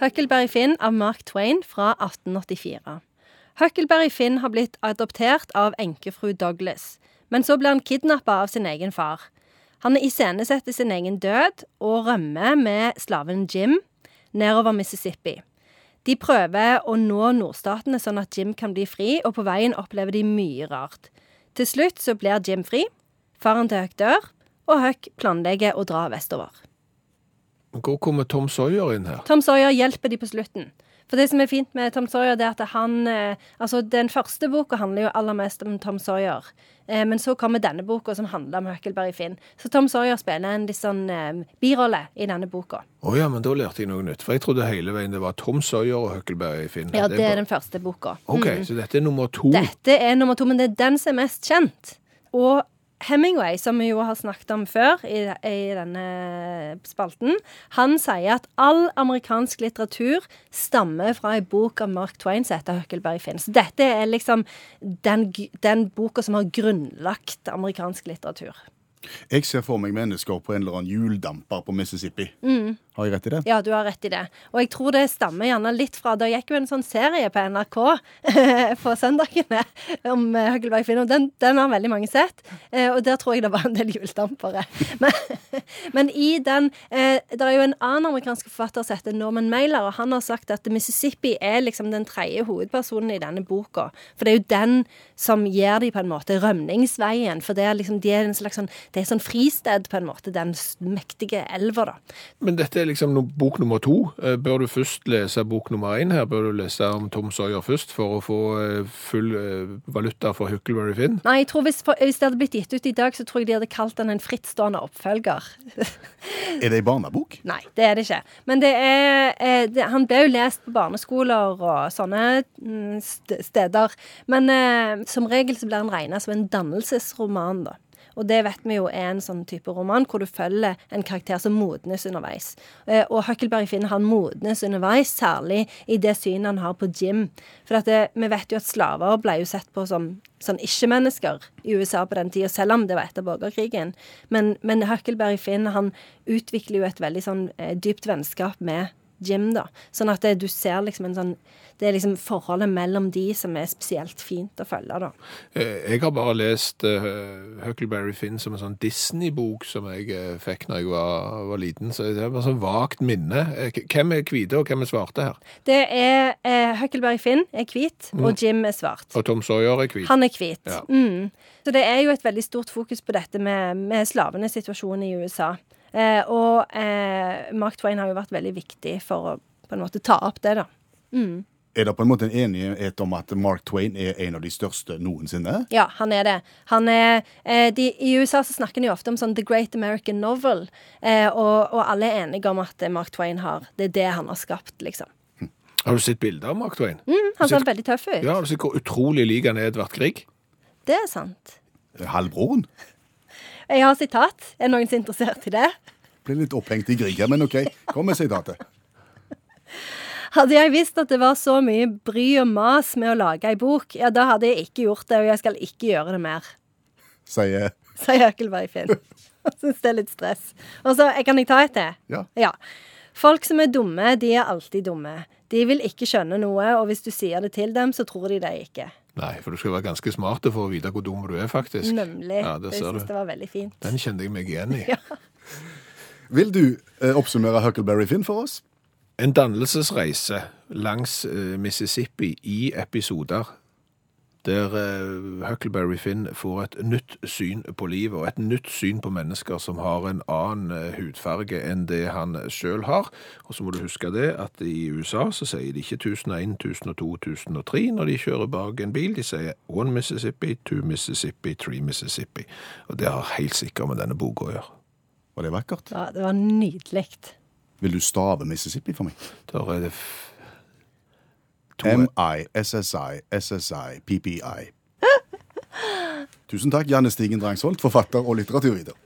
Huckleberry Finn av Mark Twain fra 1884. Huckleberry Finn har blitt adoptert av enkefru Douglas, men så blir han kidnappa av sin egen far. Han iscenesetter sin egen død og rømmer med slaven Jim nedover Mississippi. De prøver å nå nordstatene sånn at Jim kan bli fri, og på veien opplever de mye rart. Til slutt så blir Jim fri, faren til Huck dør, og Huck planlegger å dra vestover. Hvor kommer Tom Sawyer inn her? Tom Sawyer hjelper de på slutten. For det som er fint med Tom Sawyer, det er at han eh, Altså, den første boka handler jo aller mest om Tom Sawyer. Eh, men så kommer denne boka som handler om Huckleberry Finn. Så Tom Sawyer spiller en litt sånn eh, birolle i denne boka. Å ja, men da lærte jeg noe nytt. For jeg trodde hele veien det var Tom Sawyer og Huckleberry Finn. Ja, det er bare- den første boka. OK, Mm. så dette er nummer to. Dette er nummer to, men det er den som er mest kjent. Og Hemingway, som vi jo har snakket om før i, i denne spalten, han sier at all amerikansk litteratur stammer fra ei bok av Mark Twain som heter Huckleberry Finn. Så dette er liksom den, den boka som har grunnlagt amerikansk litteratur. Jeg ser for meg mennesker på en eller annen hjuldamper på Mississippi. Har jeg rett i det? Ja, du har rett i det. Og jeg tror det stammer gjerne litt fra Det gikk jo en sånn serie på NRK på søndagene om Høgelberg Finn, og den, den har veldig mange sett. Eh, og der tror jeg det var en del hjuldampere. Men, men i den eh, Det er jo en annen amerikansk forfatter som heter Norman Mailer, og han har sagt at Mississippi er liksom den tredje hovedpersonen i denne boka. For det er jo den som gir de på en måte rømningsveien. For det er liksom de er en slags sånn Det er sånn fristed, på en måte, den mektige elva, da. Men dette er liksom no bok nummer to. Eh, Bør du først lese bok nummer én her? Bør du lese om Tom Sawyer først for å få eh, full eh, valuta for Huckleberry Finn? Nei, jeg tror hvis, hvis det hadde blitt gitt ut i dag, så tror jeg de hadde kalt den en frittstående oppfølger. Er det ei barnebok? Nei, det er det ikke. Men det er det, Han ble jo lest på barneskoler og sånne mm, steder. Men eh, som regel så blir han regna som en dannelsesroman, da. Og det vet vi jo er en sånn type roman hvor du følger en karakter som modnes underveis. Eh, og Huckleberry Finn han modnes underveis, særlig i det synet han har på Jim. For det, vi vet jo at slaver ble jo sett på som sånn ikke-mennesker i USA på den tida, selv om det var etter borgerkrigen. Men, men Huckleberry Finn han utvikler jo et veldig sånn eh, dypt vennskap med Jim, da. Sånn at det, du ser liksom en sånn Det er liksom forholdet mellom de som er spesielt fint å følge, da. Eh, Jeg har bare lest eh, Huckleberry Finn som en sånn Disney-bok som jeg eh, fikk når jeg var, var liten, så det er bare sånn vagt minne. Hvem er hvite, og hvem er svarte her? Det er eh, Huckleberry Finn er hvit, og Jim er svart. Og Tom Sawyer er hvit. Han er hvit. Ja. Mm. Så det er jo et veldig stort fokus på dette med, med slavenes situasjon i USA. Eh, og eh, Mark Twain har jo vært veldig viktig for å på en måte ta opp det, da. Er det på en måte en enighet om at Mark Twain er en av de største noensinne? Ja, han er det. Han er, eh, de, I USA så snakker de ofte om sånn The Great American Novel, eh, og, og alle er enige om at Mark Twain har Det er det han har skapt, liksom. Har du sett bilder av Mark Twain? Mm, han ser veldig tøff ut. Ja, har du sett hvor utrolig lik han er Edvard Grieg? Det er sant. Halvbroren? Jeg har sitat. Er noen som er interessert i det? Ble litt opphengt i Grieg men OK. Kom med sitatet. Hadde jeg visst at det var så mye bry og mas med å lage ei bok, ja, da hadde jeg ikke gjort det, og jeg skal ikke gjøre det mer. Sier Sier Økelberg Finn. Syns det er litt stress. Og så kan jeg ta et til? Ja. ja. Folk som er dumme, de er alltid dumme. De vil ikke skjønne noe, og hvis du sier det til dem, så tror de deg ikke. Nei, for du skal være ganske smart for å vite hvor dum du er, faktisk. Nemlig. Ja, det jeg syns det var veldig fint. Den kjente jeg meg igjen i. Vil du eh, oppsummere Huckleberry Finn for oss? En dannelsesreise langs eh, Mississippi i episoder der eh, Huckleberry Finn får et nytt syn på livet og et nytt syn på mennesker som har en annen eh, hudfarge enn det han sjøl har. Og så må du huske det at i USA så sier de ikke 1001, 1002, 1003 når de kjører bak en bil. De sier one Mississippi, two Mississippi, three Mississippi. Og det har helt sikkert med denne boka å gjøre. Var det vakkert? Ja, det var nydelig. Vil du stave Mississippi for meg? Der er det to M-I-S-S-I, S-S-I, P-P-I. Tusen takk, Janne Stigen Drangsholt, forfatter og litteraturviter.